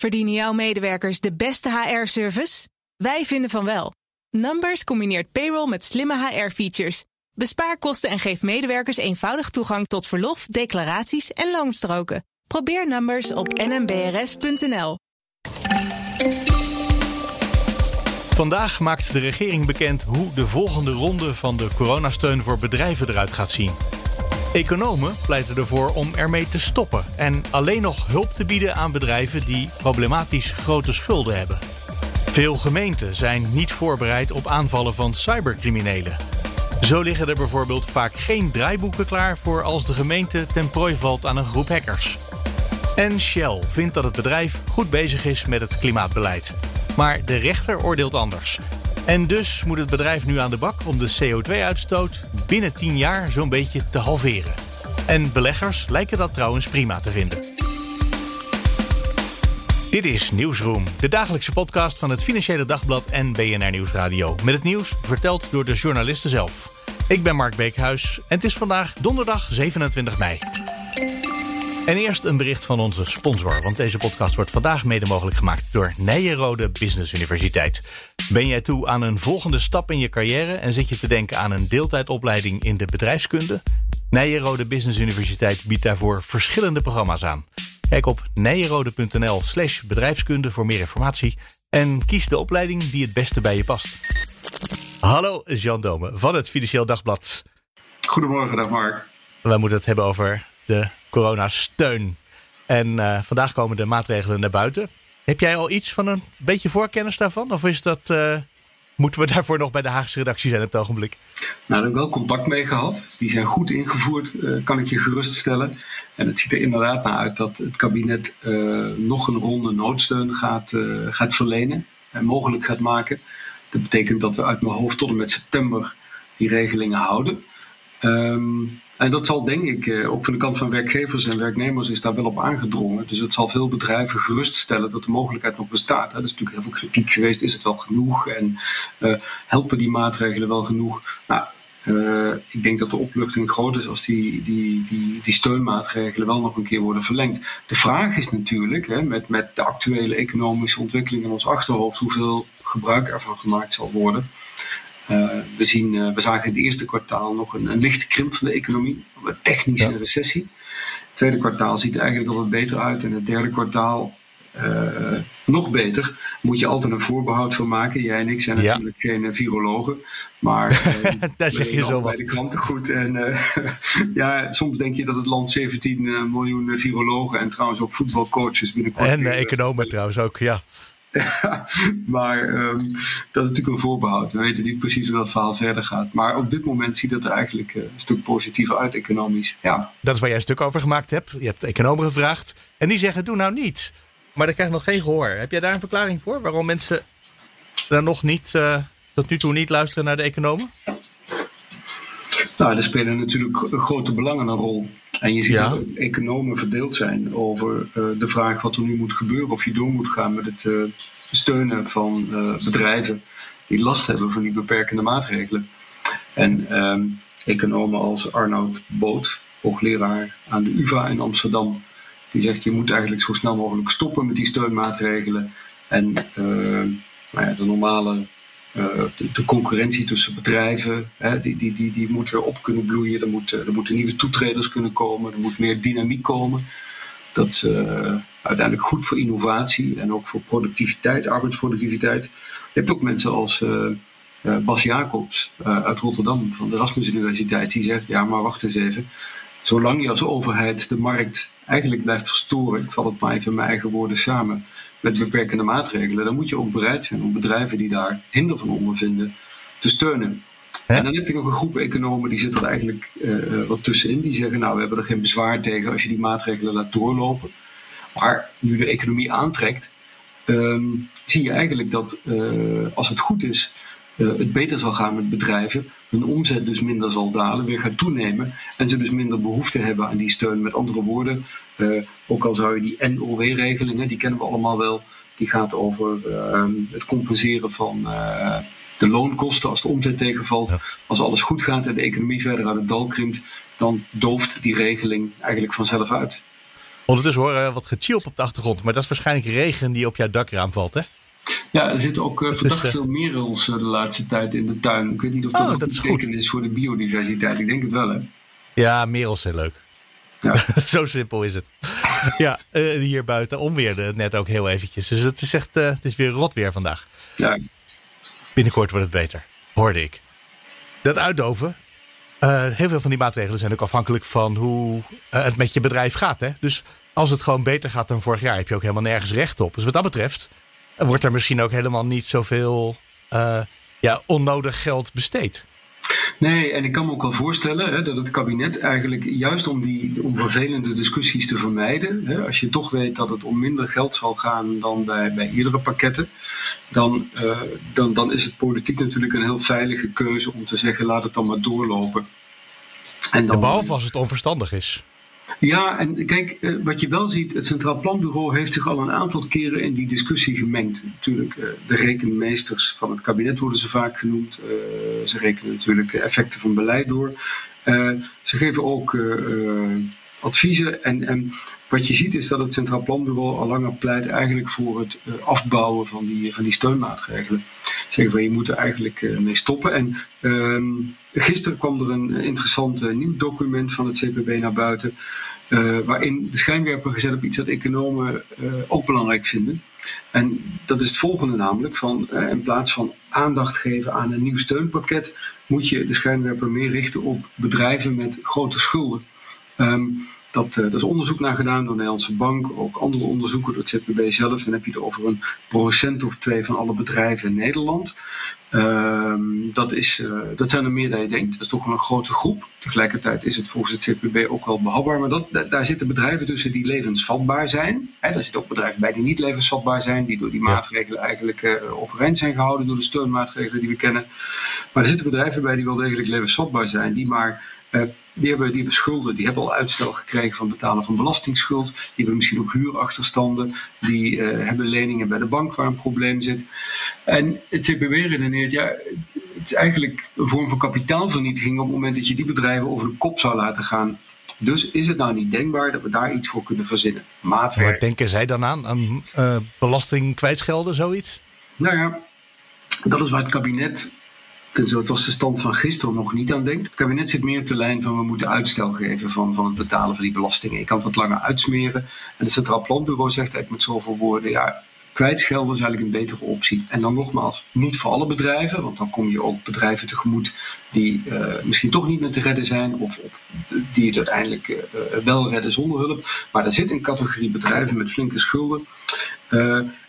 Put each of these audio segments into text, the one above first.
Verdienen jouw medewerkers de beste HR-service? Wij vinden van wel. Numbers combineert payroll met slimme HR-features. Bespaar kosten en geef medewerkers eenvoudig toegang tot verlof, declaraties en loonstroken. Probeer Numbers op nmbrs.nl. Vandaag maakt de regering bekend hoe de volgende ronde van de coronasteun voor bedrijven eruit gaat zien. Economen pleiten ervoor om ermee te stoppen en alleen nog hulp te bieden aan bedrijven die problematisch grote schulden hebben. Veel gemeenten zijn niet voorbereid op aanvallen van cybercriminelen. Zo liggen er bijvoorbeeld vaak geen draaiboeken klaar voor als de gemeente ten prooi valt aan een groep hackers. En Shell vindt dat het bedrijf goed bezig is met het klimaatbeleid. Maar de rechter oordeelt anders. En dus moet het bedrijf nu aan de bak om de CO2-uitstoot binnen 10 jaar zo'n beetje te halveren. En beleggers lijken dat trouwens prima te vinden. Dit is Nieuwsroom, de dagelijkse podcast van het Financiële Dagblad en BNR Nieuwsradio. Met het nieuws verteld door de journalisten zelf. Ik ben Mark Beekhuis en het is vandaag donderdag 27 mei. En eerst een bericht van onze sponsor, want deze podcast wordt vandaag mede mogelijk gemaakt door Nijenrode Business Universiteit. Ben jij toe aan een volgende stap in je carrière en zit je te denken aan een deeltijdopleiding in de bedrijfskunde? Nijenrode Business Universiteit biedt daarvoor verschillende programma's aan. Kijk op nijenrode.nl slash bedrijfskunde voor meer informatie en kies de opleiding die het beste bij je past. Hallo, Jan Dome van het Financieel Dagblad. Goedemorgen, dag Mark. Wij moeten het hebben over de coronasteun. En uh, vandaag komen de maatregelen naar buiten. Heb jij al iets van een beetje voorkennis daarvan? Of is dat, uh, moeten we daarvoor nog bij de Haagse redactie zijn op het ogenblik? Nou, daar heb ik wel contact mee gehad. Die zijn goed ingevoerd, uh, kan ik je geruststellen. En het ziet er inderdaad naar uit dat het kabinet nog een ronde noodsteun gaat, gaat verlenen. En mogelijk gaat maken. Dat betekent dat we uit mijn hoofd tot en met september die regelingen houden. Um, en dat zal denk ik, eh, ook van de kant van werkgevers en werknemers is daar wel op aangedrongen. Dus het zal veel bedrijven geruststellen dat de mogelijkheid nog bestaat. Er is natuurlijk heel veel kritiek geweest, is het wel genoeg en uh, helpen die maatregelen wel genoeg? Nou, uh, ik denk dat de opluchting groot is als die, die, die, die steunmaatregelen wel nog een keer worden verlengd. De vraag is natuurlijk, hè, met, met de actuele economische ontwikkeling in ons achterhoofd, hoeveel gebruik ervan gemaakt zal worden. Uh, we, zien, uh, we zagen in het eerste kwartaal nog een, een lichte krimp van de economie, een technische ja. recessie. Het tweede kwartaal ziet er eigenlijk al wat beter uit en het derde kwartaal uh, nog beter. Moet je altijd een voorbehoud van maken. Jij en ik zijn ja. natuurlijk geen virologen, maar daar zeg je zo wat. bij de kranten goed. En ja, soms denk je dat het land 17 miljoen virologen en trouwens ook voetbalcoaches binnenkort. En economen trouwens ook, ja. maar um, dat is natuurlijk een voorbehoud. We weten niet precies hoe dat verhaal verder gaat. Maar op dit moment ziet het er eigenlijk uh, een stuk positiever uit economisch. Ja. Dat is waar jij een stuk over gemaakt hebt. Je hebt economen gevraagd en die zeggen doe nou niet. Maar dat krijgt nog geen gehoor. Heb jij daar een verklaring voor? Waarom mensen daar nog niet, uh, tot nu toe niet luisteren naar de economen? Nou, er spelen natuurlijk grote belangen een rol. En je ziet ja. dat economen verdeeld zijn over uh, de vraag wat er nu moet gebeuren. Of je door moet gaan met het uh, steunen van uh, bedrijven die last hebben van die beperkende maatregelen. En um, economen als Arnoud Boot, hoogleraar aan de UvA in Amsterdam, die zegt je moet eigenlijk zo snel mogelijk stoppen met die steunmaatregelen. En nou ja, de normale de, de, concurrentie tussen bedrijven, hè, die, die, die, die moet weer op kunnen bloeien. Er, moet, er moeten nieuwe toetreders kunnen komen. Er moet meer dynamiek komen. Dat is uh, uiteindelijk goed voor innovatie en ook voor productiviteit, arbeidsproductiviteit. Je hebt ook mensen als uh, Bas Jacobs uit Rotterdam van de Erasmus Universiteit, die zegt: Ja, maar wacht eens even. Zolang je als overheid de markt eigenlijk blijft verstoren, ik val het maar even in mijn eigen woorden samen, met beperkende maatregelen, dan moet je ook bereid zijn om bedrijven die daar hinder van ondervinden te steunen. En dan heb je nog een groep economen die zit er eigenlijk uh, wat tussenin. Die zeggen, nou, we hebben er geen bezwaar tegen als je die maatregelen laat doorlopen. Maar nu de economie aantrekt, um, zie je eigenlijk dat uh, als het goed is, uh, het beter zal gaan met bedrijven, hun omzet dus minder zal dalen, weer gaat toenemen en ze dus minder behoefte hebben aan die steun. Met andere woorden, uh, ook al zou je die NOW-regeling, die kennen we allemaal wel, die gaat over uh, het compenseren van uh, de loonkosten als de omzet tegenvalt. Ja. Als alles goed gaat en de economie verder uit het dal krimpt, dan dooft die regeling eigenlijk vanzelf uit. Ondertussen horen we wat gechilp op de achtergrond, maar dat is waarschijnlijk regen die op jouw dakraam valt, hè? Ja, er zitten ook uh, verdacht uh, veel merels de laatste tijd in de tuin. Ik weet niet of dat, oh, dat is goed is voor de biodiversiteit. Ik denk het wel, hè? Ja, merels zijn leuk. Ja. Zo simpel is het. ja, uh, hier buiten onweerde net ook heel eventjes. Dus het is echt, het is weer rot weer vandaag. Ja. Binnenkort wordt het beter, hoorde ik. Dat uitdoven, heel veel van die maatregelen zijn ook afhankelijk van hoe het met je bedrijf gaat. Hè? Dus als het gewoon beter gaat dan vorig jaar, heb je ook helemaal nergens recht op. Dus wat dat betreft wordt er misschien ook helemaal niet zoveel uh, ja, onnodig geld besteed. Nee, en ik kan me ook wel voorstellen hè, dat het kabinet eigenlijk juist om die om vervelende discussies te vermijden, hè, als je toch weet dat het om minder geld zal gaan dan bij, bij eerdere pakketten, dan, uh, dan, dan is het politiek natuurlijk een heel veilige keuze om te zeggen laat het dan maar doorlopen. En dan, behalve als het onverstandig is. Ja, en kijk, eh, wat je wel ziet, het Centraal Planbureau heeft zich al een aantal keren in die discussie gemengd. Natuurlijk, eh, de rekenmeesters van het kabinet worden ze vaak genoemd. Eh, ze rekenen natuurlijk effecten van beleid door. Ze geven ook adviezen. En, en, wat je ziet is dat het Centraal Planbureau al langer pleit eigenlijk voor het afbouwen van die, van die steunmaatregelen. Zeggen van je moet er eigenlijk mee stoppen. En ehm, gisteren kwam er een interessant nieuw document van het CPB naar buiten. Waarin de schijnwerper gezet op iets dat economen ook belangrijk vinden. En dat is het volgende namelijk, van in plaats van aandacht geven aan een nieuw steunpakket, moet je de schijnwerper meer richten op bedrijven met grote schulden. Um, dat, uh, is onderzoek naar gedaan door de Nederlandse Bank, ook andere onderzoeken door het ZBB zelf. Dan heb je het over een procent of twee van alle bedrijven in Nederland. Ehm, dat, is, uh, dat zijn er meer dan je denkt. Dat is toch wel een grote groep. Tegelijkertijd is het volgens het ZBB ook wel behapbaar. Maar dat, daar zitten bedrijven tussen die levensvatbaar zijn. Hè, daar zitten ook bedrijven bij die niet levensvatbaar zijn. Die door die maatregelen eigenlijk uh, overeind zijn gehouden. Door de steunmaatregelen die we kennen. Maar er zitten bedrijven bij die wel degelijk levensvatbaar zijn. Die maar die hebben, die schulden, die hebben al uitstel gekregen van betalen van belastingsschuld. Die hebben misschien ook huurachterstanden. Die uh, hebben leningen bij de bank waar een probleem zit. En het CPW redeneert, ja, het is eigenlijk een vorm van kapitaalvernietiging op het moment dat je die bedrijven over de kop zou laten gaan. Dus is het nou niet denkbaar dat we daar iets voor kunnen verzinnen? Maatwerk. Waar denken zij dan aan? Aan uh, belasting kwijtschelden, zoiets? Nou ja, dat is waar het kabinet het was de stand van gisteren nog niet aan denkt. Het kabinet zit meer op de lijn van we moeten uitstel geven van, van het betalen van die belastingen. Je kan het langer uitsmeren. En het Centraal Planbureau zegt eigenlijk met zoveel woorden, ja, kwijtschelden is eigenlijk een betere optie. En dan nogmaals, niet voor alle bedrijven, want dan kom je ook bedrijven tegemoet die uh, misschien toch niet meer te redden zijn, of, of die het uiteindelijk uh, wel redden zonder hulp. Maar er zit een categorie bedrijven met flinke schulden.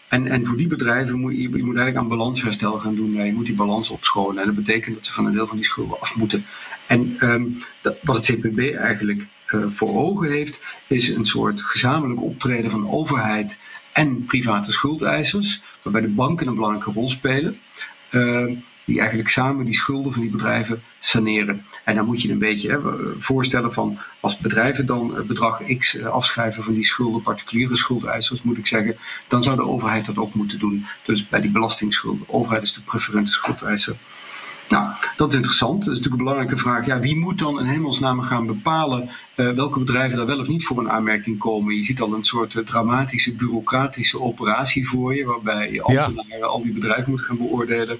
En, en voor die bedrijven moet je, je moet eigenlijk aan balansherstel gaan doen. je moet die balans opschonen. En dat betekent dat ze van een deel van die schulden af moeten. En um, dat, wat het CPB eigenlijk uh, voor ogen heeft, is een soort gezamenlijk optreden van overheid en private schuldeisers, waarbij de banken een belangrijke rol spelen. Uh, die eigenlijk samen die schulden van die bedrijven saneren. En dan moet je een beetje hè, voorstellen van als bedrijven dan bedrag X eh, afschrijven van die schulden, particuliere schuldeisers moet ik zeggen, dan zou de overheid dat ook moeten doen. Dus bij die belastingsschulden. De overheid is de preferente schuldeiser. Nou, dat is interessant. Dat is natuurlijk een belangrijke vraag. Ja, wie moet dan in hemelsnaam gaan bepalen uh, welke bedrijven daar wel of niet voor een aanmerking komen? Je ziet al een soort uh, dramatische bureaucratische operatie voor je, waarbij ambtenaren ja. al die bedrijven moeten gaan beoordelen.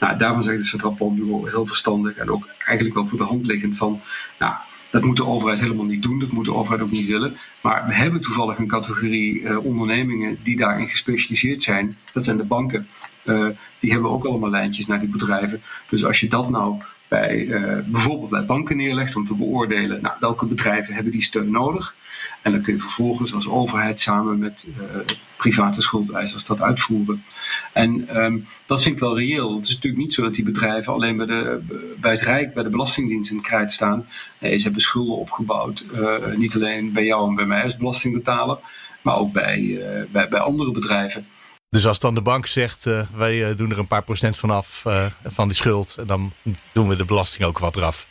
Nou, daarvan zegt het Centraal Planbureau heel verstandig en ook eigenlijk wel voor de hand liggend van, nou, dat moet de overheid helemaal niet doen, dat moet de overheid ook niet willen. Maar we hebben toevallig een categorie uh, ondernemingen die daarin gespecialiseerd zijn. Dat zijn de banken. Uh, die hebben ook allemaal lijntjes naar die bedrijven. Dus als je dat nou bij, uh, bijvoorbeeld bij banken neerlegt om te beoordelen nou, welke bedrijven hebben die steun nodig. En dan kun je vervolgens als overheid samen met uh, private schuldeisers dat uitvoeren. En um, dat vind ik wel reëel. Het is natuurlijk niet zo dat die bedrijven alleen bij, de, bij het Rijk, bij de Belastingdienst in het krijt staan. Nee, ze hebben schulden opgebouwd. Niet alleen bij jou en bij mij als belastingbetaler, maar ook bij, bij, bij andere bedrijven. Dus als dan de bank zegt, uh, wij doen er een paar procent vanaf uh, van die schuld, dan doen we de belasting ook wat eraf.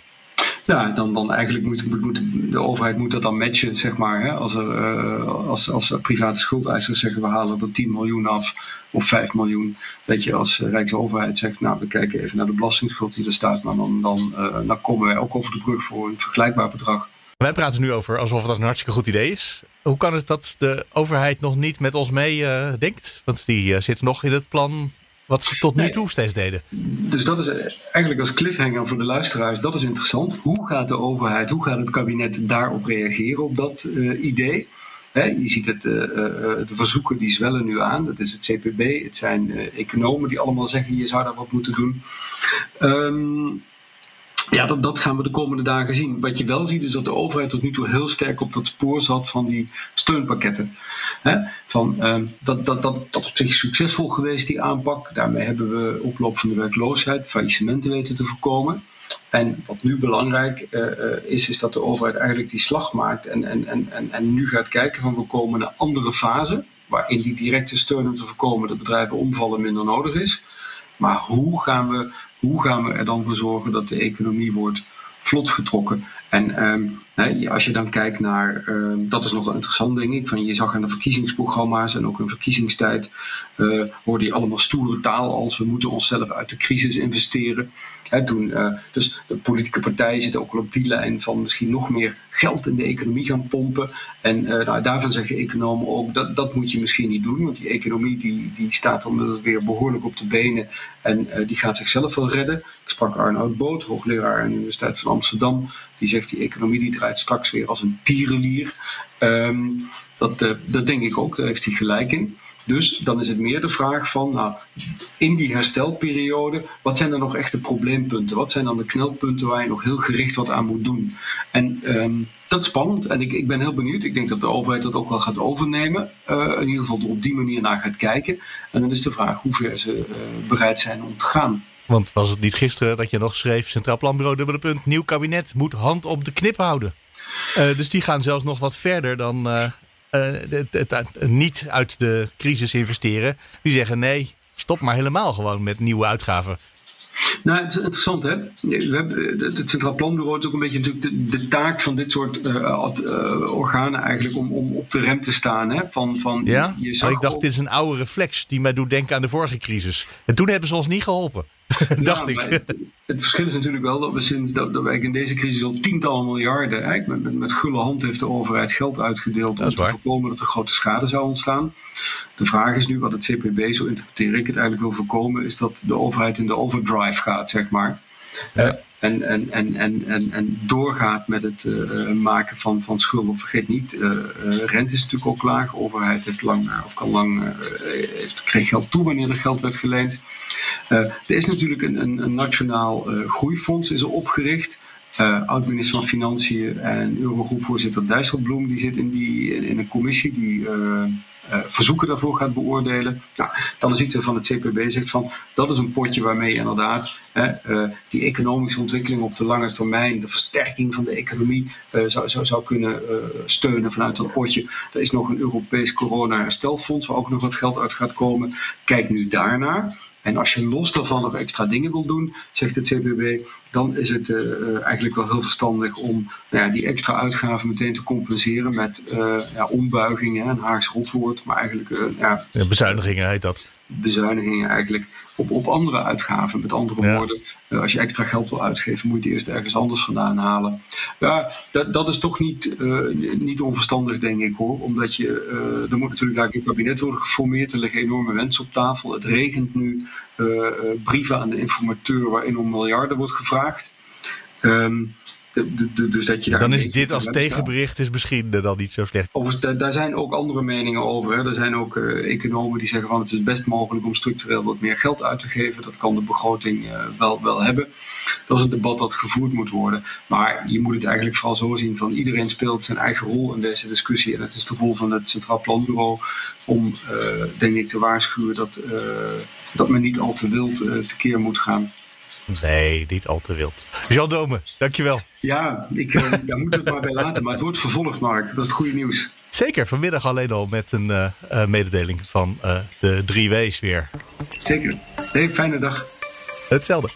Ja, dan, dan eigenlijk moet, de overheid moet dat dan matchen, zeg maar. Hè? Als, er, als, als private schuldeisers zeggen we halen er 10 miljoen af of 5 miljoen. Dat je als Rijksoverheid zegt, nou we kijken even naar de belastingsschuld die er staat. Maar dan, dan, dan komen wij ook over de brug voor een vergelijkbaar bedrag. Wij praten nu over alsof dat een hartstikke goed idee is. Hoe kan het dat de overheid nog niet met ons mee uh, denkt? Want die uh, zit nog in het plan wat ze tot nu toe steeds deden. Dus dat is eigenlijk als cliffhanger voor de luisteraars, dat is interessant. Hoe gaat de overheid, hoe gaat het kabinet daarop reageren op dat uh, idee? He, je ziet het, uh, uh, de verzoeken die zwellen nu aan. Dat is het CPB, het zijn economen die allemaal zeggen je zou daar wat moeten doen. Um, ja, dat, dat gaan we de komende dagen zien. Wat je wel ziet is dat de overheid tot nu toe heel sterk op dat spoor zat van die steunpakketten. van, uh, dat, dat, dat, dat op zich succesvol geweest, die aanpak. Daarmee hebben we oploop van de werkloosheid, faillissementen weten te voorkomen. En wat nu belangrijk uh, is, is dat de overheid eigenlijk die slag maakt en, en, en, en nu gaat kijken van we komen naar andere fase, waarin die directe steun om te voorkomen dat bedrijven omvallen minder nodig is. Maar hoe gaan we, hoe gaan we er dan voor zorgen dat de economie wordt vlot getrokken? En um, als je dan kijkt naar, uh, dat is nog wel interessant denk ik, van je zag aan de verkiezingsprogramma's en ook in verkiezingstijd, uh, hoorde je allemaal stoere taal als we moeten onszelf uit de crisis investeren. Uh, dus de politieke partijen zitten ook wel op die lijn van misschien nog meer geld in de economie gaan pompen. En nou, daarvan zeggen economen ook, dat, dat moet je misschien niet doen, want die economie die, die staat dan weer behoorlijk op de benen en die gaat zichzelf wel redden. Ik sprak Arnoud Boot, hoogleraar aan de Universiteit van Amsterdam, die zegt die economie die draait straks weer als een tierenlier. Um, dat, uh, dat denk ik ook, daar heeft hij gelijk in. Dus dan is het meer de vraag van, nou, in die herstelperiode, wat zijn er nog echte probleempunten? Wat zijn dan de knelpunten waar je nog heel gericht wat aan moet doen? En um, dat is spannend en ik, ik ben heel benieuwd. Ik denk dat de overheid dat ook wel gaat overnemen. Uh, in ieder geval op die manier naar gaat kijken. En dan is de vraag hoe ver ze uh, bereid zijn om te gaan. Want was het niet gisteren dat je nog schreef... Centraal Planbureau, dubbele punt, nieuw kabinet moet hand op de knip houden. Uh, dus die gaan zelfs nog wat verder dan uh, het, het, het, niet uit de crisis investeren. Die zeggen nee, stop maar helemaal gewoon met nieuwe uitgaven. Nou, het is interessant hè. We hebben, het Centraal Planbureau is ook een beetje natuurlijk de, de taak van dit soort uh, uh, organen eigenlijk om, om op de rem te staan. Hè? Van, van, ja, je ik dacht dit is een oude reflex die mij doet denken aan de vorige crisis. En toen hebben ze ons niet geholpen. Dacht ik. Het, verschil is natuurlijk wel dat we sinds dat, dat wij in deze crisis al tientallen miljarden, hè, met, met, gulle hand heeft de overheid geld uitgedeeld om te voorkomen dat er grote schade zou ontstaan. De vraag is nu wat het CPB, zo interpreteer ik het eigenlijk wil voorkomen, is dat de overheid in de overdrive gaat, zeg maar. Ja. En, en, en, en, en, doorgaat met het uh, maken van, van schulden. Vergeet niet, uh, rente is natuurlijk ook laag. De overheid heeft lang, of kan lang, heeft, kreeg geld toe wanneer er geld werd geleend. er is natuurlijk een, een, een nationaal groeifonds is er opgericht. Oud-minister van Financiën en Eurogroepvoorzitter Dijsselbloem, die zit in, die, in een commissie die verzoeken daarvoor gaat beoordelen. Nou, dan is iets van het CPB zegt van dat is een potje waarmee je inderdaad die economische ontwikkeling op de lange termijn, de versterking van de economie zou, zou, zou kunnen steunen vanuit dat potje. Er is nog een Europees corona-herstelfonds waar ook nog wat geld uit gaat komen. Kijk nu daarnaar. En als je los daarvan nog extra dingen wil doen, zegt het CPB, dan is het uh, eigenlijk wel heel verstandig om nou ja, die extra uitgaven meteen te compenseren met uh, ja, ombuigingen, een Haags rotwoord, maar eigenlijk ja, bezuinigingen heet dat bezuinigingen eigenlijk op, op andere uitgaven. Met andere ja. woorden, uh, als je extra geld wil uitgeven, moet je het eerst ergens anders vandaan halen. Ja, dat, dat is toch niet, uh, niet onverstandig, denk ik hoor. Omdat je, uh, er moet natuurlijk eigenlijk een kabinet worden geformeerd. Er liggen enorme wensen op tafel. Het regent nu brieven aan de informateur waarin om miljarden wordt gevraagd. Um, dus dat je dan is dit als tegenbericht is misschien dan niet zo slecht. Overigens, daar zijn ook andere meningen over. Hè. Er zijn ook uh, economen die zeggen van het is best mogelijk om structureel wat meer geld uit te geven. Dat kan de begroting uh, wel, wel hebben. Dat is een debat dat gevoerd moet worden. Maar je moet het eigenlijk vooral zo zien van iedereen speelt zijn eigen rol in deze discussie. En het is de rol van het Centraal Planbureau om, uh, denk ik, te waarschuwen dat, dat men niet al te wild tekeer moet gaan. Nee, niet al te wild. Jan Dome, dankjewel. Ja, ik, uh, daar moeten we het maar bij laten. Maar het wordt vervolgd, Mark. Dat is het goede nieuws. Zeker, vanmiddag alleen al met een uh, uh, mededeling van de drie W's weer. Zeker. Hey, fijne dag. Hetzelfde.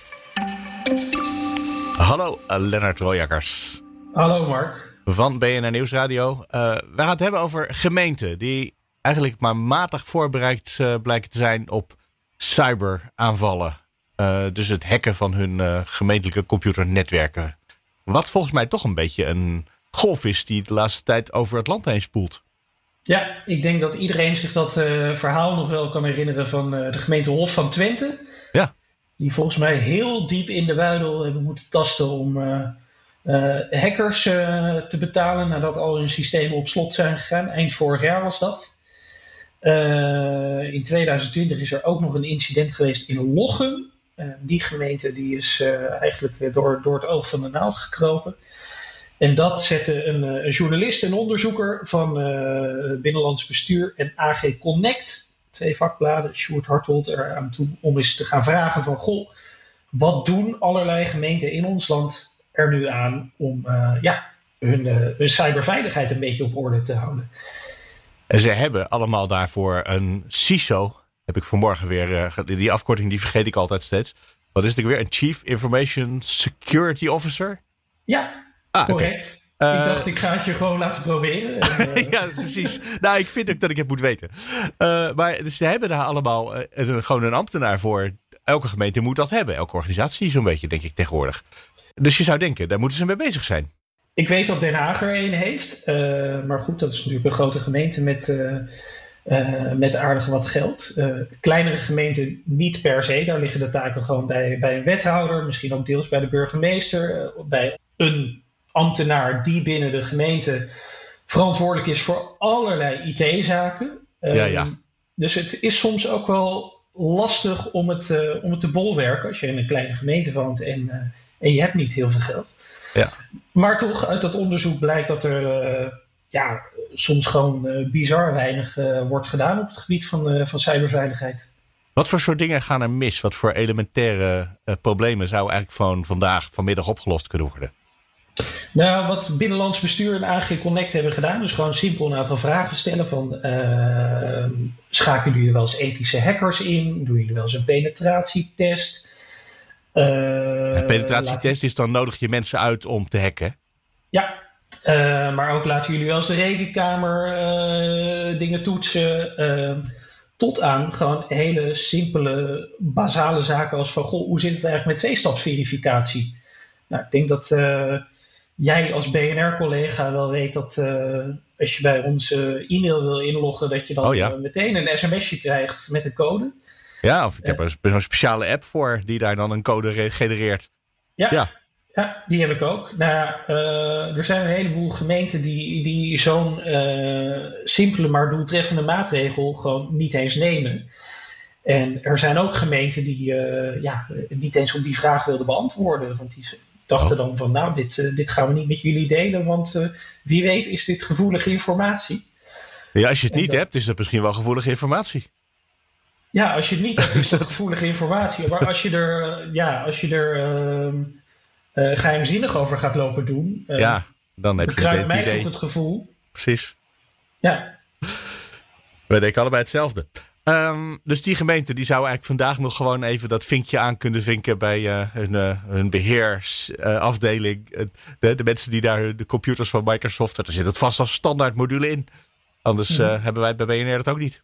Hallo, Lennart Royakkers. Hallo, Mark. Van BNR Nieuwsradio. we gaan het hebben over gemeenten die eigenlijk maar matig voorbereid blijken te zijn op cyberaanvallen. Uh, dus het hacken van hun uh, gemeentelijke computernetwerken. Wat volgens mij toch een beetje een golf is die de laatste tijd over het land heen spoelt. Ja, ik denk dat iedereen zich dat uh, verhaal nog wel kan herinneren van uh, de gemeente Hof van Twente. Ja. Die volgens mij heel diep in de buidel hebben moeten tasten om uh, hackers te betalen nadat al hun systemen op slot zijn gegaan. Eind vorig jaar was dat. in 2020 is er ook nog een incident geweest in Lochem. Die gemeente die is eigenlijk door, door het oog van de naald gekropen. En dat zette een, eh, journalist en onderzoeker van Binnenlands Bestuur en AG Connect, twee vakbladen, Sjoerd Hartold, er aan toe om eens te gaan vragen van, goh, wat doen allerlei gemeenten in ons land er nu aan om ja, hun, hun cyberveiligheid een beetje op orde te houden? En ze hebben allemaal daarvoor een CISO, heb ik vanmorgen weer, die afkorting die vergeet ik altijd steeds. Wat is het weer? Een Chief Information Security Officer? Ja, Ah, Correct. ik eh, dacht, ik ga het je gewoon laten proberen. Eh, ja, precies. Nou, ik vind ook dat ik het moet weten. Uh, maar dus ze hebben daar allemaal gewoon een ambtenaar voor. Elke gemeente moet dat hebben. Elke organisatie zo'n beetje, denk ik tegenwoordig. Dus je zou denken, daar moeten ze mee bezig zijn. Ik weet dat Den Haag er een heeft. maar goed, dat is natuurlijk een grote gemeente met, met aardig wat geld. kleinere gemeenten niet per se. Daar liggen de taken gewoon bij, bij een wethouder. Misschien ook deels bij de burgemeester. bij een ambtenaar die binnen de gemeente verantwoordelijk is voor allerlei IT-zaken. Ja, ja. Dus het is soms ook wel lastig om het, uh, om het te bolwerken als je in een kleine gemeente woont en, uh, en je hebt niet heel veel geld. Ja. Maar toch, uit dat onderzoek blijkt dat er uh, ja, soms gewoon bizar weinig wordt gedaan op het gebied van, van cyberveiligheid. Wat voor soort dingen gaan er mis? Wat voor elementaire problemen zou eigenlijk van vandaag, vanmiddag opgelost kunnen worden? Nou, wat Binnenlands Bestuur en AG Connect hebben gedaan, is gewoon simpel een aantal vragen stellen van uh, schakelen jullie wel eens ethische hackers in? Doen jullie wel eens een penetratietest? Uh, een penetratietest is dan nodig je mensen uit om te hacken? Ja, uh, maar ook laten jullie wel eens de rekenkamer uh, dingen toetsen. Ehm, tot aan gewoon hele simpele, basale zaken als van, goh, hoe zit het eigenlijk met tweestapsverificatie? Nou, ik denk dat jij als BNR-collega wel weet dat als je bij ons uh, e-mail wil inloggen, dat je dan oh, ja. meteen een sms'je krijgt met een code. Ja, of ik heb er een speciale app voor die daar dan een code genereert. Ja, ja. Ja die heb ik ook. Nou, er zijn een heleboel gemeenten die, die zo'n simpele maar doeltreffende maatregel gewoon niet eens nemen. En er zijn ook gemeenten die ja, niet eens op die vraag wilden beantwoorden. Want die dachten dan van nou, dit, uh, dit gaan we niet met jullie delen, want uh, wie weet is dit gevoelige informatie. Ja, als je het niet hebt, is dat misschien wel gevoelige informatie. Ja, als je het niet hebt, is dat gevoelige informatie. Maar als je er, ja, als je er uh, geheimzinnig over gaat lopen doen, ja, dan heb je het mij idee. toch het gevoel. Precies. Ja. We denken allebei hetzelfde. Um, dus die gemeente die zou eigenlijk vandaag nog gewoon even dat vinkje aan kunnen vinken bij uh, hun, uh, hun beheersafdeling. Uh, de, de, mensen die daar de computers van Microsoft. Daar zit het vast als standaard module in. Anders mm. hebben wij bij BNR dat ook niet.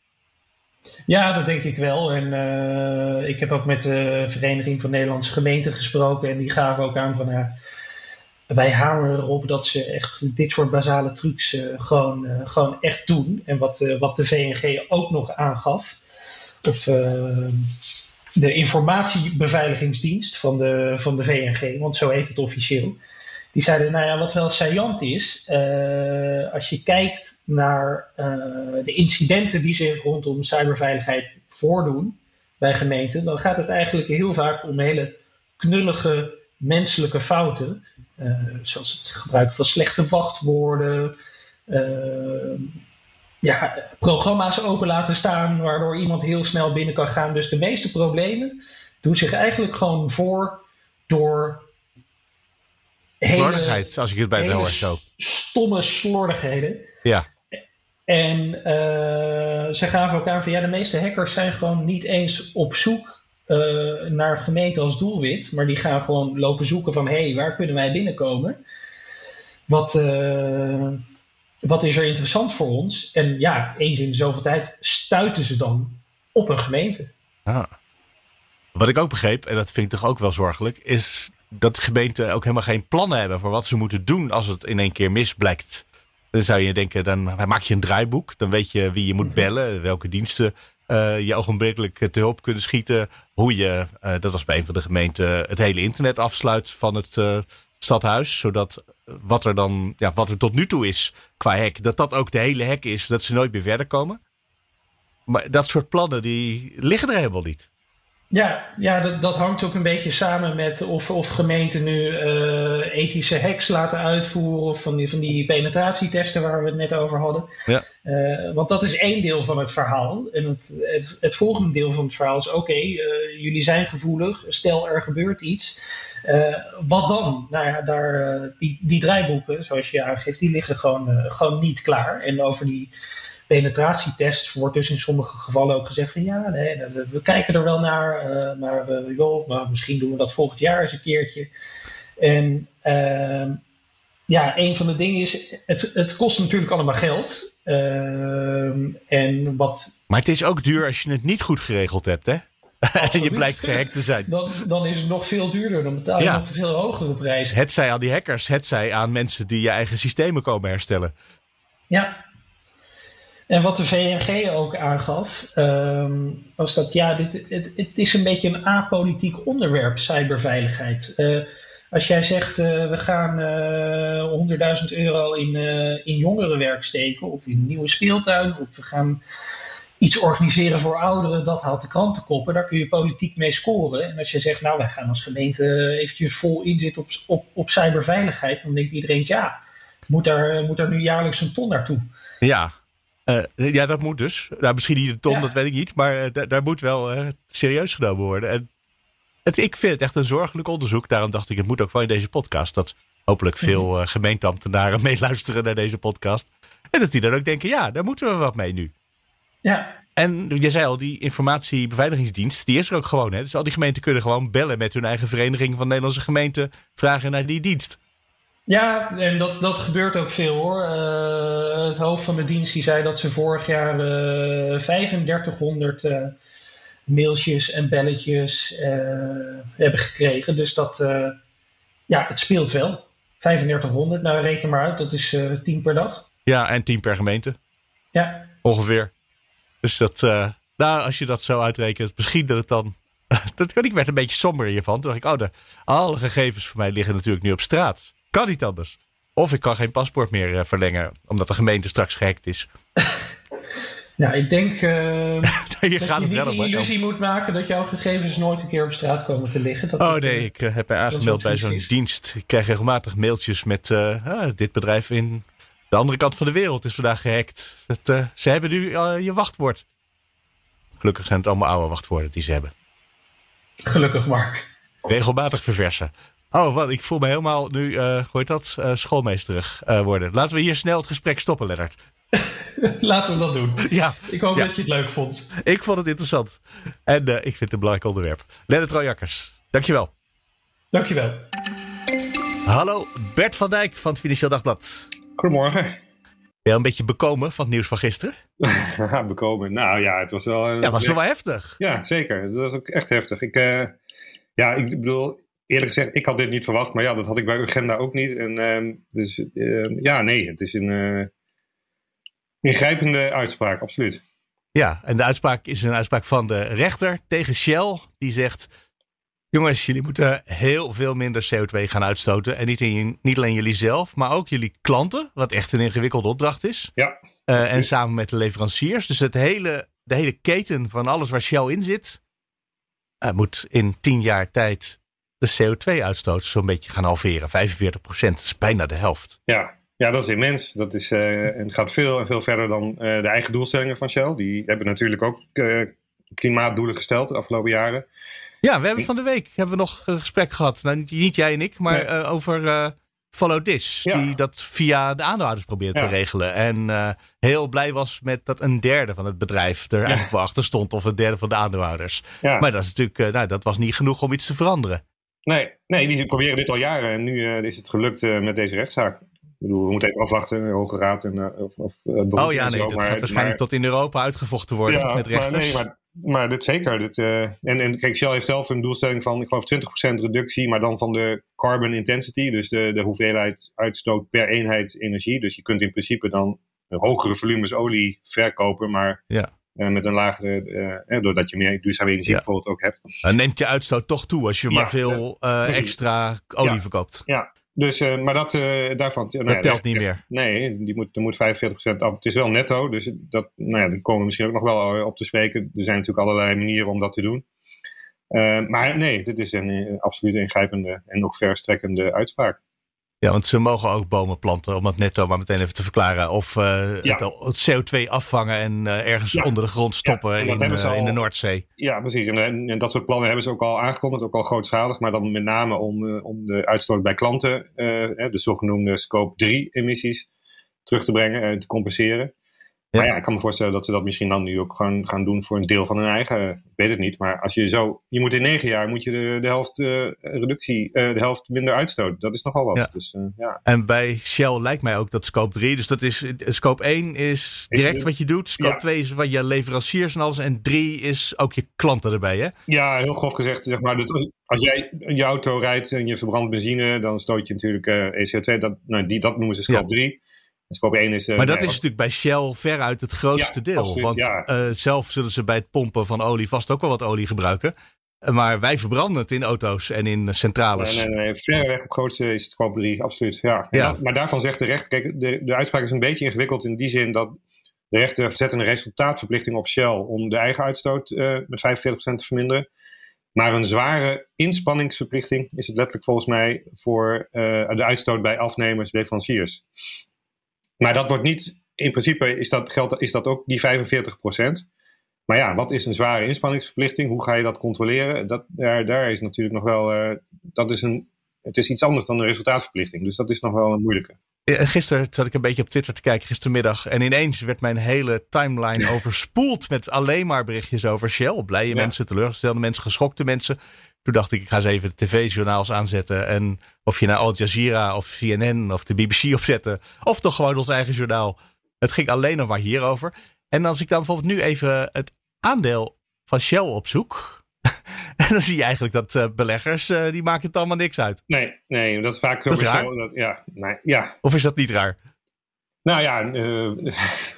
Ja, dat denk ik wel. En ik heb ook met de Vereniging van Nederlandse Gemeenten gesproken. En die gaven ook aan van wij hameren erop dat ze echt dit soort basale trucs uh, gewoon, uh, gewoon echt doen. En wat, wat de VNG ook nog aangaf, of de informatiebeveiligingsdienst van de, van de VNG, want zo heet het officieel. Die zeiden, nou ja, wat wel saillant is, als je kijkt naar de incidenten die zich rondom cyberveiligheid voordoen bij gemeenten, dan gaat het eigenlijk heel vaak om hele knullige menselijke fouten, uh, zoals het gebruiken van slechte wachtwoorden, ja, programma's open laten staan waardoor iemand heel snel binnen kan gaan. Dus de meeste problemen doen zich eigenlijk gewoon voor door slordigheid, als ik het bij hoor zo. Stomme slordigheden. Ja. En uh, ze gaven ook aan van ja, de meeste hackers zijn gewoon niet eens op zoek uh, naar gemeente als doelwit, maar die gaan gewoon lopen zoeken van hé, hey, waar kunnen wij binnenkomen? Wat, uh, wat is er interessant voor ons? En ja, eens in de zoveel tijd stuiten ze dan op een gemeente. Ah. Wat ik ook begreep, en dat vind ik toch ook wel zorgelijk, is dat de gemeenten ook helemaal geen plannen hebben voor wat ze moeten doen als het in één keer misblijkt. Dan zou je denken, dan maak je een draaiboek. Dan weet je wie je moet bellen, welke diensten uh, je ogenblikkelijk te hulp kunnen schieten. Hoe je, uh, dat was bij een van de gemeenten, het hele internet afsluit van het uh, stadhuis. Zodat wat er dan, ja, wat er tot nu toe is qua hek, dat dat ook de hele hek is, dat ze nooit meer verder komen. Maar dat soort plannen, die liggen er helemaal niet. Ja, ja dat, dat hangt ook een beetje samen met of, of gemeenten nu uh, ethische hacks laten uitvoeren. Of van die, van die penetratietesten waar we het net over hadden. Ja. Uh, want dat is één deel van het verhaal. En het, het, het volgende deel van het verhaal is: oké, okay, uh, jullie zijn gevoelig. Stel er gebeurt iets. wat dan? Nou ja, daar, die, die draaiboeken, zoals je aangeeft, die liggen gewoon, gewoon niet klaar. En over die penetratietest wordt dus in sommige gevallen ook gezegd van ja, nee, we, kijken er wel naar, uh, maar we, joh, maar misschien doen we dat volgend jaar eens een keertje. En uh, ja, een van de dingen is, het, het kost natuurlijk allemaal geld. Uh, en wat... Maar het is ook duur als je het niet goed geregeld hebt, hè? en je blijkt gehackt te zijn. Dan, dan is het nog veel duurder. Dan betaal je ja. nog veel hogere prijzen. Het zij aan die hackers, het zij aan mensen die je eigen systemen komen herstellen. Ja, en wat de VNG ook aangaf, um, was dat ja, dit, het, het is een beetje een apolitiek onderwerp, cyberveiligheid. Uh, als jij zegt, uh, we gaan uh, 100.000 euro in, in jongerenwerk steken, of in een nieuwe speeltuin, of we gaan iets organiseren voor ouderen, dat haalt de krantenkoppen. Daar kun je politiek mee scoren. En als je zegt, nou, wij gaan als gemeente eventjes vol inzitten op, op, op cyberveiligheid, dan denkt iedereen, ja, moet daar, moet daar nu jaarlijks een ton naartoe? Ja, uh, ja, dat moet dus. Nou, misschien niet een ton, dat weet ik niet. Maar uh, daar moet wel uh, serieus genomen worden. En het, ik vind het echt een zorgelijk onderzoek. Daarom dacht ik, het moet ook wel in deze podcast. Dat hopelijk veel mm gemeenteambtenaren meeluisteren naar deze podcast. En dat die dan ook denken, ja, daar moeten we wat mee nu. Ja. En je zei al, die informatiebeveiligingsdienst, die is er ook gewoon. Hè? Dus al die gemeenten kunnen gewoon bellen met hun eigen vereniging van Nederlandse gemeenten. Vragen naar die dienst. Ja, en dat, dat gebeurt ook veel hoor. Uh, het hoofd van de dienst die zei dat ze vorig jaar uh, eh, 3500 uh, eh, mailtjes en belletjes hebben gekregen. Dus dat, ja, het speelt wel. 3500, nou reken maar uit, dat is 10 per dag. Ja, en 10 per gemeente. Ja. Ongeveer. Dus dat, nou, als je dat zo uitrekent, misschien dat het dan dat, ik werd een beetje somber hiervan. Toen dacht ik, oh, de, alle gegevens voor mij liggen natuurlijk nu op straat. Kan niet anders. Of ik kan geen paspoort meer eh, verlengen, omdat de gemeente straks gehackt is. Nou, ik denk uh, je dat je niet de illusie moet maken dat jouw gegevens nooit een keer op straat komen te liggen. Dat oh nee, ik uh, heb mij aangemeld bij zo'n dienst. Ik krijg regelmatig mailtjes met ah, dit bedrijf in de andere kant van de wereld is vandaag gehackt. Dat, ze hebben nu je wachtwoord. Gelukkig zijn het allemaal oude wachtwoorden die ze hebben. Gelukkig, Mark. Regelmatig verversen. Oh, wat? Ik voel me helemaal nu, uh, hoe heet dat, uh, schoolmeesterig uh, worden. Laten we hier snel het gesprek stoppen, Lennart. Laten we dat doen. Ja. Ik hoop dat je het leuk vond. Ik vond het interessant. En ik vind het een belangrijk onderwerp. Lennart Royakkers, dankjewel. Dankjewel. Hallo, Bert van Dijk van het Financieel Dagblad. Goedemorgen. Ben je een beetje bekomen van het nieuws van gisteren? bekomen? Nou ja, het was wel... Ja, het was wel heftig. Ja, zeker. Het was ook echt heftig. Ik, ja, ik bedoel, eerlijk gezegd, ik had dit niet verwacht, maar ja, dat had ik bij Agenda ook niet. En, uh, dus uh, ja, nee, het is een uh, ingrijpende uitspraak, absoluut. Ja, en de uitspraak is een uitspraak van de rechter tegen Shell. Die zegt, jongens, jullie moeten heel veel minder CO2 gaan uitstoten. En niet, in, niet alleen jullie zelf, maar ook jullie klanten, wat echt een ingewikkelde opdracht is. Ja. Uh, en samen met de leveranciers. Dus het hele, de hele keten van alles waar Shell in zit, moet in tien jaar tijd de CO2-uitstoot zo'n beetje gaan halveren. 45 procent, is bijna de helft. Ja, ja dat is immens. Dat is, uh, en gaat veel en veel verder dan uh, de eigen doelstellingen van Shell. Die hebben natuurlijk ook uh, klimaatdoelen gesteld de afgelopen jaren. Ja, we hebben van de week hebben we nog een gesprek gehad. Nou, niet, niet jij en ik, maar nee. over Follow This. Ja. Die dat via de aandeelhouders probeerde ja. te regelen. En heel blij was met dat een derde van het bedrijf er eigenlijk wel achter stond. Of een derde van de aandeelhouders. Maar dat is natuurlijk, nou, dat was niet genoeg om iets te veranderen. Nee, nee, die proberen dit al jaren en nu uh, is het gelukt uh, met deze rechtszaak. Ik bedoel, we moeten even afwachten, de Hoge Raad en uh, of, of Oh ja, nee, dat gaat waarschijnlijk maar, tot in Europa uitgevochten worden ja, met rechters. Maar nee, maar maar dit zeker. Dit, uh, en, en kijk, Shell heeft zelf een doelstelling van, ik geloof, 20% reductie, maar dan van de carbon intensity, dus de, de hoeveelheid uitstoot per eenheid energie. Dus je kunt in principe dan hogere volumes olie verkopen, maar ja. Uh, met een lagere, uh, doordat je meer duurzame energie ja. bijvoorbeeld ook hebt. Dan neemt je uitstoot toch toe als je maar veel extra olie verkoopt. Ja, dus, uh, maar dat, uh, daarvan... Dat nou telt niet meer. Nee, die moet, er moet 45% af. Het is wel netto, dus dat, nou ja, daar komen we misschien ook nog wel op te spreken. Er zijn natuurlijk allerlei manieren om dat te doen. Uh, maar nee, dit is een absoluut ingrijpende en ook verstrekkende uitspraak. Ja, want ze mogen ook bomen planten, om dat netto maar meteen even te verklaren. Of uh, ja. het, CO2 afvangen en uh, ergens ja. onder de grond stoppen ja, in, al, in, de Noordzee. Ja, precies. En, en, dat soort plannen hebben ze ook al aangekondigd, ook al grootschalig. Maar dan met name om, om de uitstoot bij klanten, de zogenoemde scope 3 emissies, terug te brengen en te compenseren. Maar ja, ik kan me voorstellen dat ze dat misschien dan nu ook gewoon gaan doen voor een deel van hun eigen. Ik weet het niet. Maar als je zo. Je moet in negen jaar moet je de, de helft uh, reductie, uh, de helft minder uitstoten. Dat is nogal wat. Ja. Dus, uh, ja. En bij Shell lijkt mij ook dat scope 3. Dus dat is. Scope 1 is direct is, wat je doet. Scope ja. 2 is wat je leveranciers en alles. En 3 is ook je klanten erbij, hè? Ja, heel grof gezegd. Zeg maar, dus als jij je auto rijdt en je verbrandt benzine, dan stoot je natuurlijk ECO2. Dat, nou, die, dat noemen ze scope 3. Scope 1 is, maar dat is natuurlijk bij Shell veruit het grootste ja, deel. Absoluut, want ja. uh, zelf zullen ze bij het pompen van olie vast ook wel wat olie gebruiken. Maar wij verbranden het in auto's en in centrales. Nee, nee, nee. Verreweg het grootste is het scope 3, absoluut. Ja. maar daarvan zegt de rechter, kijk, de, de uitspraak is een beetje ingewikkeld in die zin dat de rechter zet een resultaatverplichting op Shell om de eigen uitstoot uh, met 45% te verminderen. Maar een zware inspanningsverplichting is het letterlijk volgens mij voor uh, de uitstoot bij afnemers, leveranciers. Maar dat wordt niet, in principe is dat, geldt, is dat ook die 45% Maar ja, wat is een zware inspanningsverplichting? Hoe ga je dat controleren? Dat, daar, daar is natuurlijk nog wel, uh, dat is een, het is iets anders dan een resultaatverplichting. Dus dat is nog wel een moeilijke. Gisteren zat ik een beetje op Twitter te kijken, gistermiddag. En ineens werd mijn hele timeline overspoeld met alleen maar berichtjes over Shell. Blije ja. mensen, teleurgestelde mensen, geschokte mensen. Toen dacht ik, ik ga eens even de tv-journaals aanzetten. En of je naar Al Jazeera of CNN of de BBC opzetten. Of toch gewoon ons eigen journaal. Het ging alleen nog maar hierover. En als ik dan bijvoorbeeld nu even het aandeel van Shell opzoek. En dan zie je eigenlijk dat uh, beleggers, uh, die maken het allemaal niks uit. Nee, nee dat is vaak zo. Dat is raar. Zo, dat, ja, nee, ja. Of is dat niet raar? Nou ja, uh,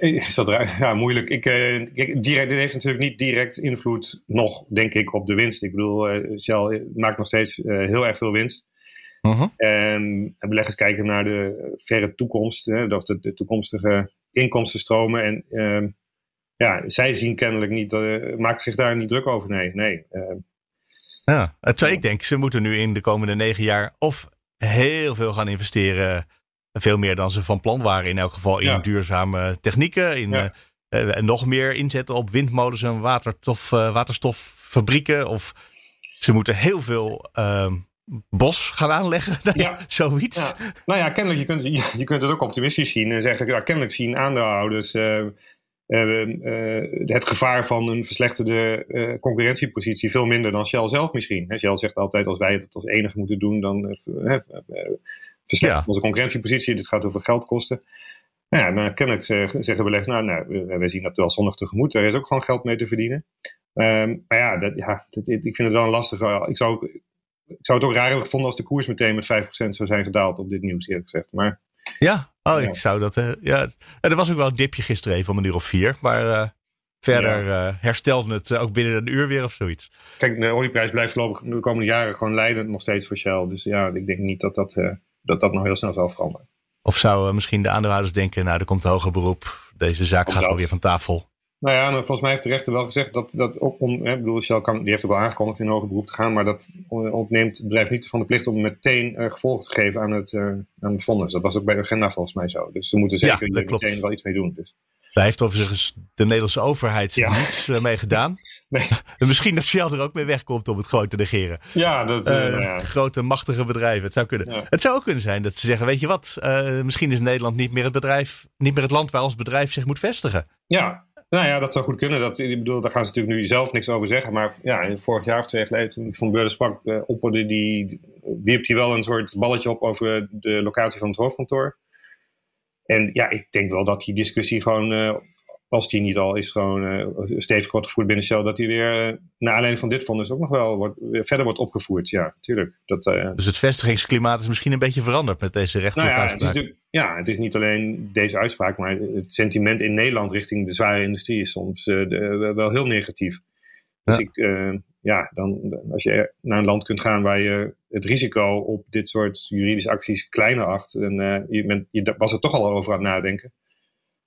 is dat? Ja, moeilijk. Ik, direct, dit heeft natuurlijk niet direct invloed nog, denk ik, op de winst. Ik bedoel, Shell maakt nog steeds heel erg veel winst. Uh -huh. En beleggers kijken naar de verre toekomst, hè, of de, de toekomstige inkomstenstromen. En ehm, ja, zij zien kennelijk niet, uh, maken zich daar niet druk over. Nee, nee. Uh, ja, terwijl ik denk, ze moeten nu in de komende negen jaar of heel veel gaan investeren. Veel meer dan ze van plan waren. In elk geval in Ja. duurzame technieken. In, Ja. eh, en nog meer inzetten op windmolens en waterstof, eh, waterstoffabrieken. Of ze moeten heel veel ehm, bos gaan aanleggen. Nou ja, Ja. Zoiets. Ja. Nou ja, kennelijk, je kunt, je, je kunt het ook optimistisch zien en zeggen, ja, kennelijk zien aandeelhouders eh, eh, eh, het gevaar van een verslechterde eh, concurrentiepositie veel minder dan Shell zelf misschien. Shell zegt altijd, als wij het als enige moeten doen, dan ver- verslechtert Ja. onze concurrentiepositie. Dit gaat over geld kosten. Nou ja, maar kennelijk zeg- zeggen beleggers, nou, nou we- wij zien dat wel zonnig tegemoet. Er is ook gewoon geld mee te verdienen. Ehm, maar ja, dat, ja dat, ik vind het wel een lastige. Ik zou, ik zou het ook raar hebben gevonden als de koers meteen met 5% zou zijn gedaald op dit nieuws, eerlijk gezegd. Maar Ja, oh, Ja. ik zou dat. eh, ja. En er was ook wel een dipje gisteren even om een uur of vier. Maar eh, verder eh, herstelde het ook binnen een uur weer of zoiets. kijk, de olieprijs blijft voorlopig de komende jaren gewoon leidend nog steeds voor Shell. Dus ja, ik denk niet dat dat, dat, dat nog heel snel zal veranderen. Of zou eh, misschien de aandeelhouders denken, nou, er komt een hoger beroep. Deze zaak gaat wel dat. weer van tafel. Nou ja, maar volgens mij heeft de rechter wel gezegd dat dat ook om, hè, ik bedoel, Shell kan, die heeft ook wel aangekondigd in een hoger beroep te gaan, maar dat ontneemt het bedrijf niet van de plicht om meteen eh, gevolgen te geven aan het, eh, aan het vonnis. Dat was ook bij de agenda volgens mij zo. Dus ze moeten Ja, zeker klopt. meteen wel iets mee doen. Dus. Daar heeft overigens de Nederlandse overheid Ja. niets eh, mee gedaan. Nee. En misschien dat Shell er ook mee wegkomt om het gewoon te negeren. Ja, dat, eh, Eh, ja. Grote, machtige bedrijven. Het zou kunnen. Ja. Het zou ook kunnen zijn dat ze zeggen: Weet je wat, misschien is Nederland niet meer het bedrijf, niet meer het land waar ons bedrijf zich moet vestigen. Ja, nou ja, dat zou goed kunnen. Dat, ik bedoel, daar gaan ze natuurlijk nu zelf niks over zeggen. Maar ja, in het vorig jaar of twee jaar geleden, toen ik van Beurden sprak, opperde die, wierp hij wel een soort balletje op over de locatie van het hoofdkantoor. En ja, ik denk wel dat die discussie gewoon eh, als die niet al is gewoon uh, stevig wordt gevoerd binnen Shell, dat hij weer, uh, naar aanleiding van dit vonnis ook nog wel wordt, verder wordt opgevoerd. Ja, tuurlijk. Dat, dus het vestigingsklimaat is misschien een beetje veranderd met deze rechterlijke nou ja, het is ja, het is niet alleen deze uitspraak, maar het sentiment in Nederland richting de zware industrie is soms de, wel heel negatief. Dus ja. ik, ja, dan, als je naar een land kunt gaan waar je het risico op dit soort juridische acties kleiner acht, en je, bent, je was er toch al over aan het nadenken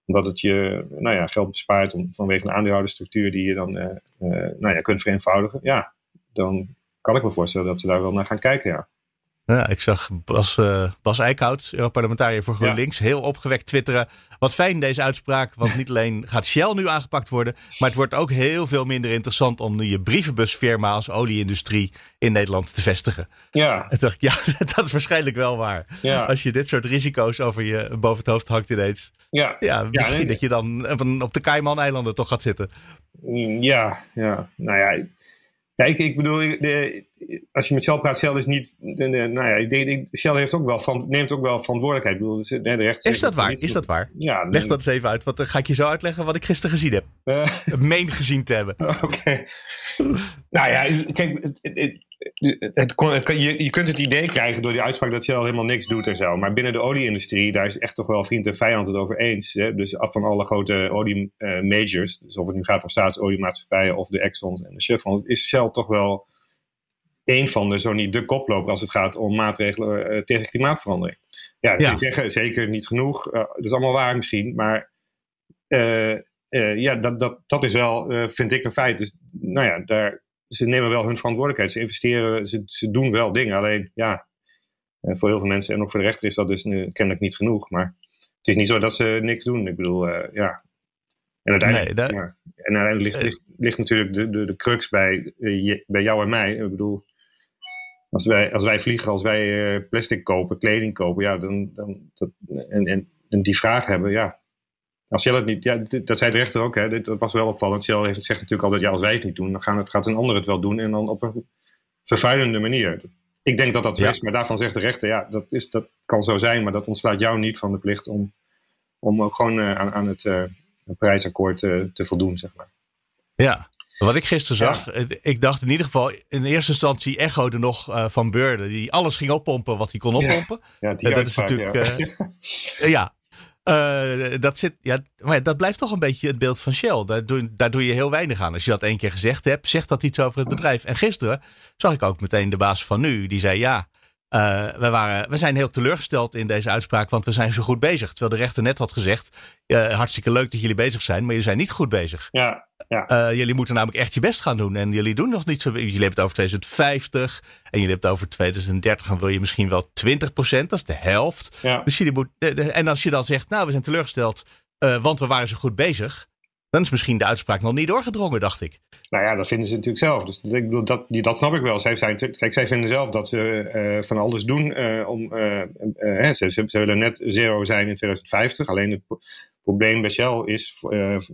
omdat het je nou ja, geld bespaart om, vanwege een aandeelhoudersstructuur die je dan uh, uh, nou ja, kunt vereenvoudigen. Ja, dan kan ik me voorstellen dat ze daar wel naar gaan kijken, ja. Ja, ik zag Bas, uh, Bas Eickhout, Europarlementariër voor GroenLinks, heel opgewekt twitteren. Wat fijn deze uitspraak, want niet alleen gaat Shell nu aangepakt worden, maar het wordt ook heel veel minder interessant om nu je brievenbusfirma als olieindustrie in Nederland te vestigen. Ja. En dacht ja, dat is waarschijnlijk wel waar. Ja. Als je dit soort risico's over je boven het hoofd hangt ineens. Ja, ja misschien dat je dan op de Cayman-eilanden toch gaat zitten. Ja, ja. Nou ja, ja, ik, ik bedoel, de, als je met Shell praat, Shell is niet. De, nou ja, ik denk, Shell heeft ook wel van, neemt ook wel verantwoordelijkheid. Ik bedoel, dus, de recht, is dat waar? Is dat waar? Ja, Leg dat eens even uit, want dan ga ik je zo uitleggen wat ik gisteren gezien heb. Uh, Meen gezien te hebben. Oké. nou ja, kijk, het, het, het, je, je, kunt het idee krijgen door die uitspraak dat Shell helemaal niks doet en zo. Maar binnen de olieindustrie, daar is echt toch wel vriend en vijand het over eens. Hè? Dus af van alle grote olie uh, majors, dus of het nu gaat om staatsoliemaatschappijen of de Exxons en de Chevrons, is Shell toch wel een van de, zo niet de koploper als het gaat om maatregelen uh, tegen klimaatverandering. Ja, dat ja. ik zeggen, zeker niet genoeg. Uh, dat is allemaal waar misschien, maar ja, dat, dat, dat is wel, vind ik, een feit. Dus nou ja, daar ze nemen wel hun verantwoordelijkheid. Ze investeren, ze, ze doen wel dingen. Alleen ja, eh, voor heel veel mensen en ook voor de rechter is dat dus nu kennelijk niet genoeg. Maar het is niet zo dat ze niks doen. Ik bedoel, uh, ja. En uiteindelijk, nee, dat... ja, en uiteindelijk ligt, ligt, ligt, natuurlijk de, de, de crux bij, uh, bij jou en mij. Ik bedoel, als wij, als wij vliegen, als wij uh, plastic kopen, kleding kopen, ja, dan, dan dat, en, en, en die vraag hebben, ja, als Shell het niet, ja, dat zei de rechter ook, hè, dat was wel opvallend. Shell heeft, zegt natuurlijk altijd, ja, als wij het niet doen, dan gaan het, gaat een ander het wel doen en dan op een vervuilende manier. Ik denk dat dat zo ja. is, maar daarvan zegt de rechter, ja, dat, is, dat kan zo zijn, maar dat ontslaat jou niet van de plicht om, om ook gewoon uh, aan, aan het uh, prijsakkoord uh, te voldoen, zeg maar. Ja, wat ik gisteren zag, ja. ik dacht in ieder geval in eerste instantie echode nog uh, van Beurden, die alles ging oppompen wat hij kon oppompen. Ja, ja die dat is natuurlijk. Uh, ja, uh, dat, zit, ja, maar dat blijft toch een beetje het beeld van Shell. Daar doe, daar doe je heel weinig aan. Als je dat één keer gezegd hebt, zegt dat iets over het bedrijf. En gisteren zag ik ook meteen de baas van nu. Die zei ja, uh, we, waren, we zijn heel teleurgesteld in deze uitspraak, want we zijn zo goed bezig. Terwijl de rechter net had gezegd, uh, hartstikke leuk dat jullie bezig zijn, maar jullie zijn niet goed bezig. Ja, ja. Uh, jullie moeten namelijk echt je best gaan doen. En jullie doen nog niet zo. Jullie hebben het over 2050 en jullie hebben het over 2030. Dan wil je misschien wel 20 procent, dat is de helft. Ja. Dus jullie moet, en als je dan zegt, nou, we zijn teleurgesteld, want we waren zo goed bezig dan is misschien de uitspraak nog niet doorgedrongen, dacht ik. Nou ja, dat vinden ze natuurlijk zelf. Dus ik bedoel, dat, die, dat snap ik wel. Zij, zijn, kijk, zij vinden zelf dat ze uh, van alles doen. Uh, om, uh, ze, ze, willen net zero zijn in 2050. Alleen het probleem bij Shell is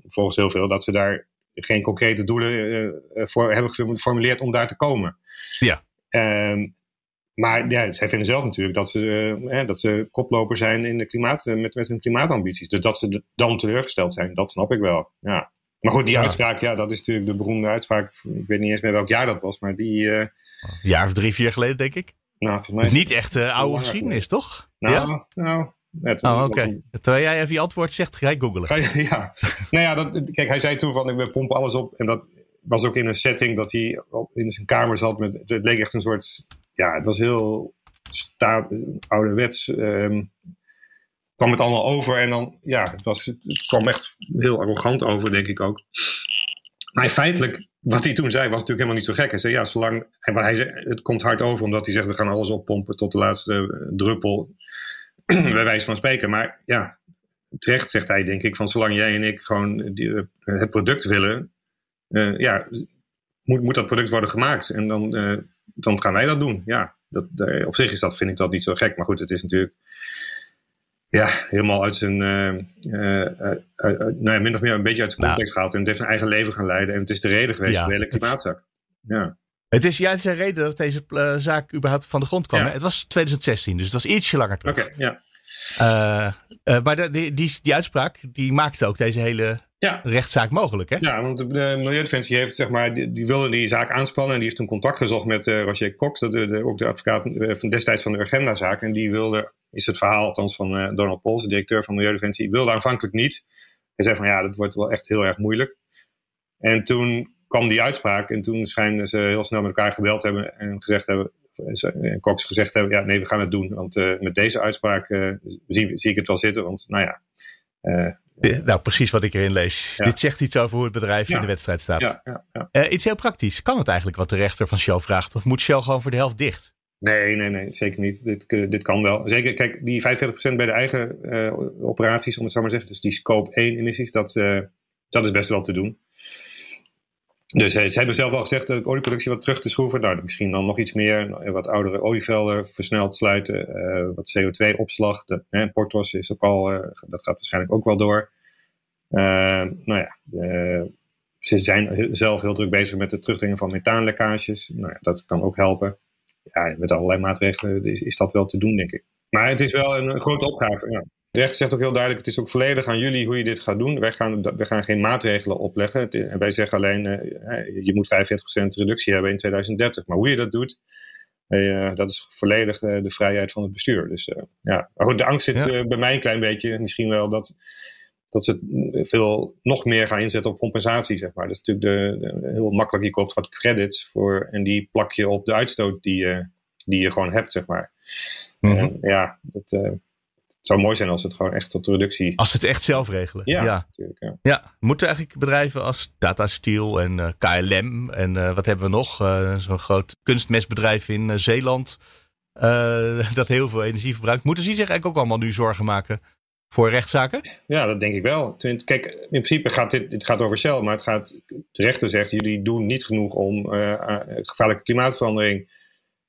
volgens heel veel dat ze daar geen concrete doelen voor hebben geformuleerd om daar te komen. Ja. Ehm, maar ja, zij vinden zelf natuurlijk dat ze, uh, dat ze koploper zijn in de klimaat, uh, met, met hun klimaatambities. Dus dat ze dan teleurgesteld zijn, dat snap ik wel. Ja. Maar goed, die ja. uitspraak, ja, dat is natuurlijk de beroemde uitspraak. Ik weet niet eens meer welk jaar dat was, maar die. Uh, een jaar of drie, vier geleden, denk ik. Nou, mij is niet echt oude geschiedenis, toch? Nou, ja? nou. Net, oh, oké. Okay. Terwijl jij even je antwoord zegt, ga ik googelen. Je, ja. nou ja, dat, kijk, hij zei toen van, we pompen alles op. En dat was ook in een setting dat hij in zijn kamer zat met, het leek echt een soort ja, het was heel sta, ouderwets. Um, kwam het allemaal over en dan, ja, het, was, het kwam echt heel arrogant over, denk ik ook. Maar feitelijk, wat hij toen zei, was natuurlijk helemaal niet zo gek. Hij zei, ja, zolang, hij zei, het komt hard over omdat hij zegt, we gaan alles oppompen tot de laatste druppel, bij wijze van spreken. Maar ja, terecht zegt hij, denk ik, van zolang jij en ik gewoon die, uh, het product willen, uh, ja, moet, moet dat product worden gemaakt. En dan, dan gaan wij dat doen. Ja, dat, op zich is dat, vind ik dat niet zo gek. Maar goed, het is natuurlijk ja, helemaal uit zijn, uh, uh, nou ja, min of meer een beetje uit zijn context nou, gehaald. En het heeft zijn eigen leven gaan leiden. En het is de reden geweest ja, voor de hele klimaatzak. Ja. Het is juist de reden dat deze zaak überhaupt van de grond kwam. Ja. Het was 2016, dus het was ietsje langer terug. Oké, okay, ja. Maar die, die, die uitspraak die maakte ook deze hele ja. rechtszaak mogelijk, hè? Ja, want de Milieudefensie heeft, zeg maar, die, wilde die zaak aanspannen. En die heeft toen contact gezocht met uh, Roger Cox, de, de, ook de advocaat van destijds van de Urgenda-zaak. En die wilde, is het verhaal althans van Donald Pols, de directeur van Milieudefensie, wilde aanvankelijk niet. Hij zei van ja, dat wordt wel echt heel erg moeilijk. En toen kwam die uitspraak en toen schijnen ze heel snel met elkaar gebeld hebben en gezegd hebben, en Cox gezegd hebben, ja nee, we gaan het doen. Want uh, met deze uitspraak zie, zie, ik het wel zitten, want nou ja, nou, precies wat ik erin lees. Dit zegt iets over hoe het bedrijf in de wedstrijd staat. Uh, iets heel praktisch. Kan het eigenlijk wat de rechter van Shell vraagt? Of moet Shell gewoon voor de helft dicht? Nee, nee, nee, zeker niet. Dit, dit kan wel. Zeker, kijk, die 45% bij de eigen uh, operaties, om het zo maar te zeggen. Dus die scope 1 emissies, dat, uh, dat is best wel te doen. Dus ze hebben zelf al gezegd de olieproductie wat terug te schroeven. Nou, misschien dan nog iets meer. Wat oudere olievelden versneld sluiten. Uh, wat CO2-opslag. Portos is ook al, uh, dat gaat waarschijnlijk ook wel door. Uh, nou ja, ze zijn zelf heel druk bezig met het terugdringen van methaanlekkages. Nou ja, dat kan ook helpen. Ja, met allerlei maatregelen is, is dat wel te doen, denk ik. Maar het is wel een grote opgave. Ja. De rechter zegt ook heel duidelijk: het is ook volledig aan jullie hoe je dit gaat doen. Wij gaan, wij gaan geen maatregelen opleggen. En wij zeggen alleen: uh, je moet 45% reductie hebben in 2030. Maar hoe je dat doet, uh, dat is volledig uh, de vrijheid van het bestuur. Dus ja, maar goed, de angst zit ja. bij mij een klein beetje. Misschien wel dat, dat ze veel nog meer gaan inzetten op compensatie. Zeg maar. Dat is natuurlijk de, de heel makkelijk. Je koopt wat credits voor en die plak je op de uitstoot die, die je gewoon hebt. Zeg maar. Mm -hmm. en, ja, dat het zou mooi zijn als het gewoon echt tot reductie. Als het echt zelf regelen. Ja, ja. natuurlijk. Ja. ja. Moeten eigenlijk bedrijven als Tata Steel en uh, KLM en uh, wat hebben we nog? Uh, Zo'n groot kunstmestbedrijf in Zeeland. dat heel veel energie verbruikt. Moeten die zich eigenlijk ook allemaal nu zorgen maken voor rechtszaken? Ja, dat denk ik wel. Kijk, in principe gaat dit, dit gaat over Shell, maar het gaat, de rechter zegt, jullie doen niet genoeg om gevaarlijke klimaatverandering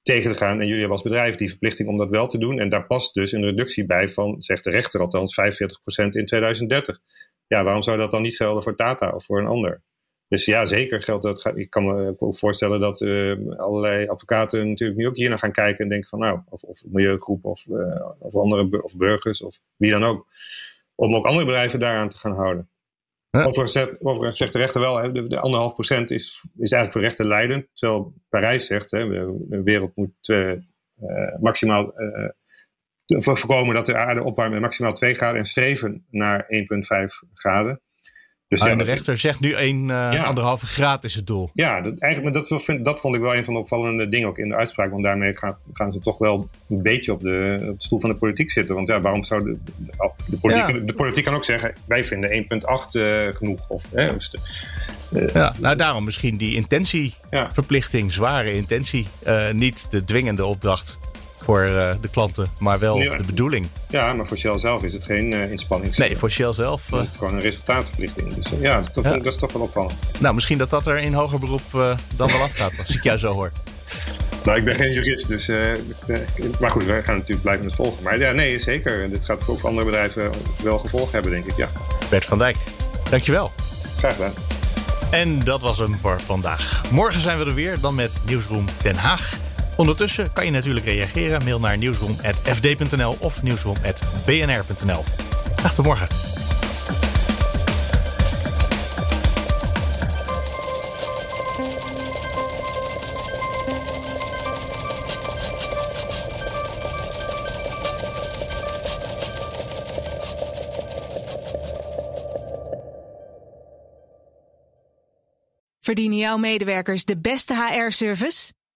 tegen te gaan. En jullie hebben als bedrijf die verplichting om dat wel te doen. En daar past dus een reductie bij van, zegt de rechter althans, 45% in 2030. Ja, waarom zou dat dan niet gelden voor Tata of voor een ander? Dus ja, zeker geldt dat. Ik kan me ook voorstellen dat uh, allerlei advocaten natuurlijk nu ook hier naar gaan kijken en denken van nou, of, of milieugroep of, uh, of andere of burgers of wie dan ook. Om ook andere bedrijven daaraan te gaan houden. Overigens, zegt de rechter wel, hè, de, de anderhalf procent is, is eigenlijk voor rechten leidend. Terwijl Parijs zegt, hè, de wereld moet uh, maximaal uh, voorkomen dat de aarde opwarmt met maximaal 2 graden en streven naar 1,5 graden. Dus ja, de rechter zegt nu een uh, anderhalve graad is het doel. Ja, dat, eigenlijk, dat, dat vond ik wel een van de opvallende dingen ook in de uitspraak. Want daarmee gaan, gaan ze toch wel een beetje op de, op de stoel van de politiek zitten. Want ja, waarom zou de, de, politiek, ja. de politiek kan ook zeggen... wij vinden 1,8 uh, genoeg. Of, hè, dus uh, ja, nou daarom misschien die intentieverplichting, zware intentie. Uh, niet de dwingende opdracht voor uh, de klanten, maar wel ja. de bedoeling. Ja, maar voor Shell zelf is het geen uh, inspanning. Nee, voor Shell zelf. Uh, het is gewoon een resultaatverplichting. Dus ja, dat, ja, dat, is toch wel opvallend. Nou, misschien dat dat er in hoger beroep dan wel afgaat, als ik jou zo hoor. Nou, ik ben geen jurist, dus. maar goed, we gaan natuurlijk blijven het volgen. Maar ja, nee, zeker. Dit gaat ook voor andere bedrijven wel gevolg hebben, denk ik. Ja. Bert van Dijk, dankjewel. Graag gedaan. En dat was hem voor vandaag. Morgen zijn we er weer, dan met Nieuwsroom Den Haag. Ondertussen kan je natuurlijk reageren. Mail naar nieuwsroom.fd.nl of nieuwsroom.bnr.nl. Dag tot morgen. Verdienen jouw medewerkers de beste HR-service?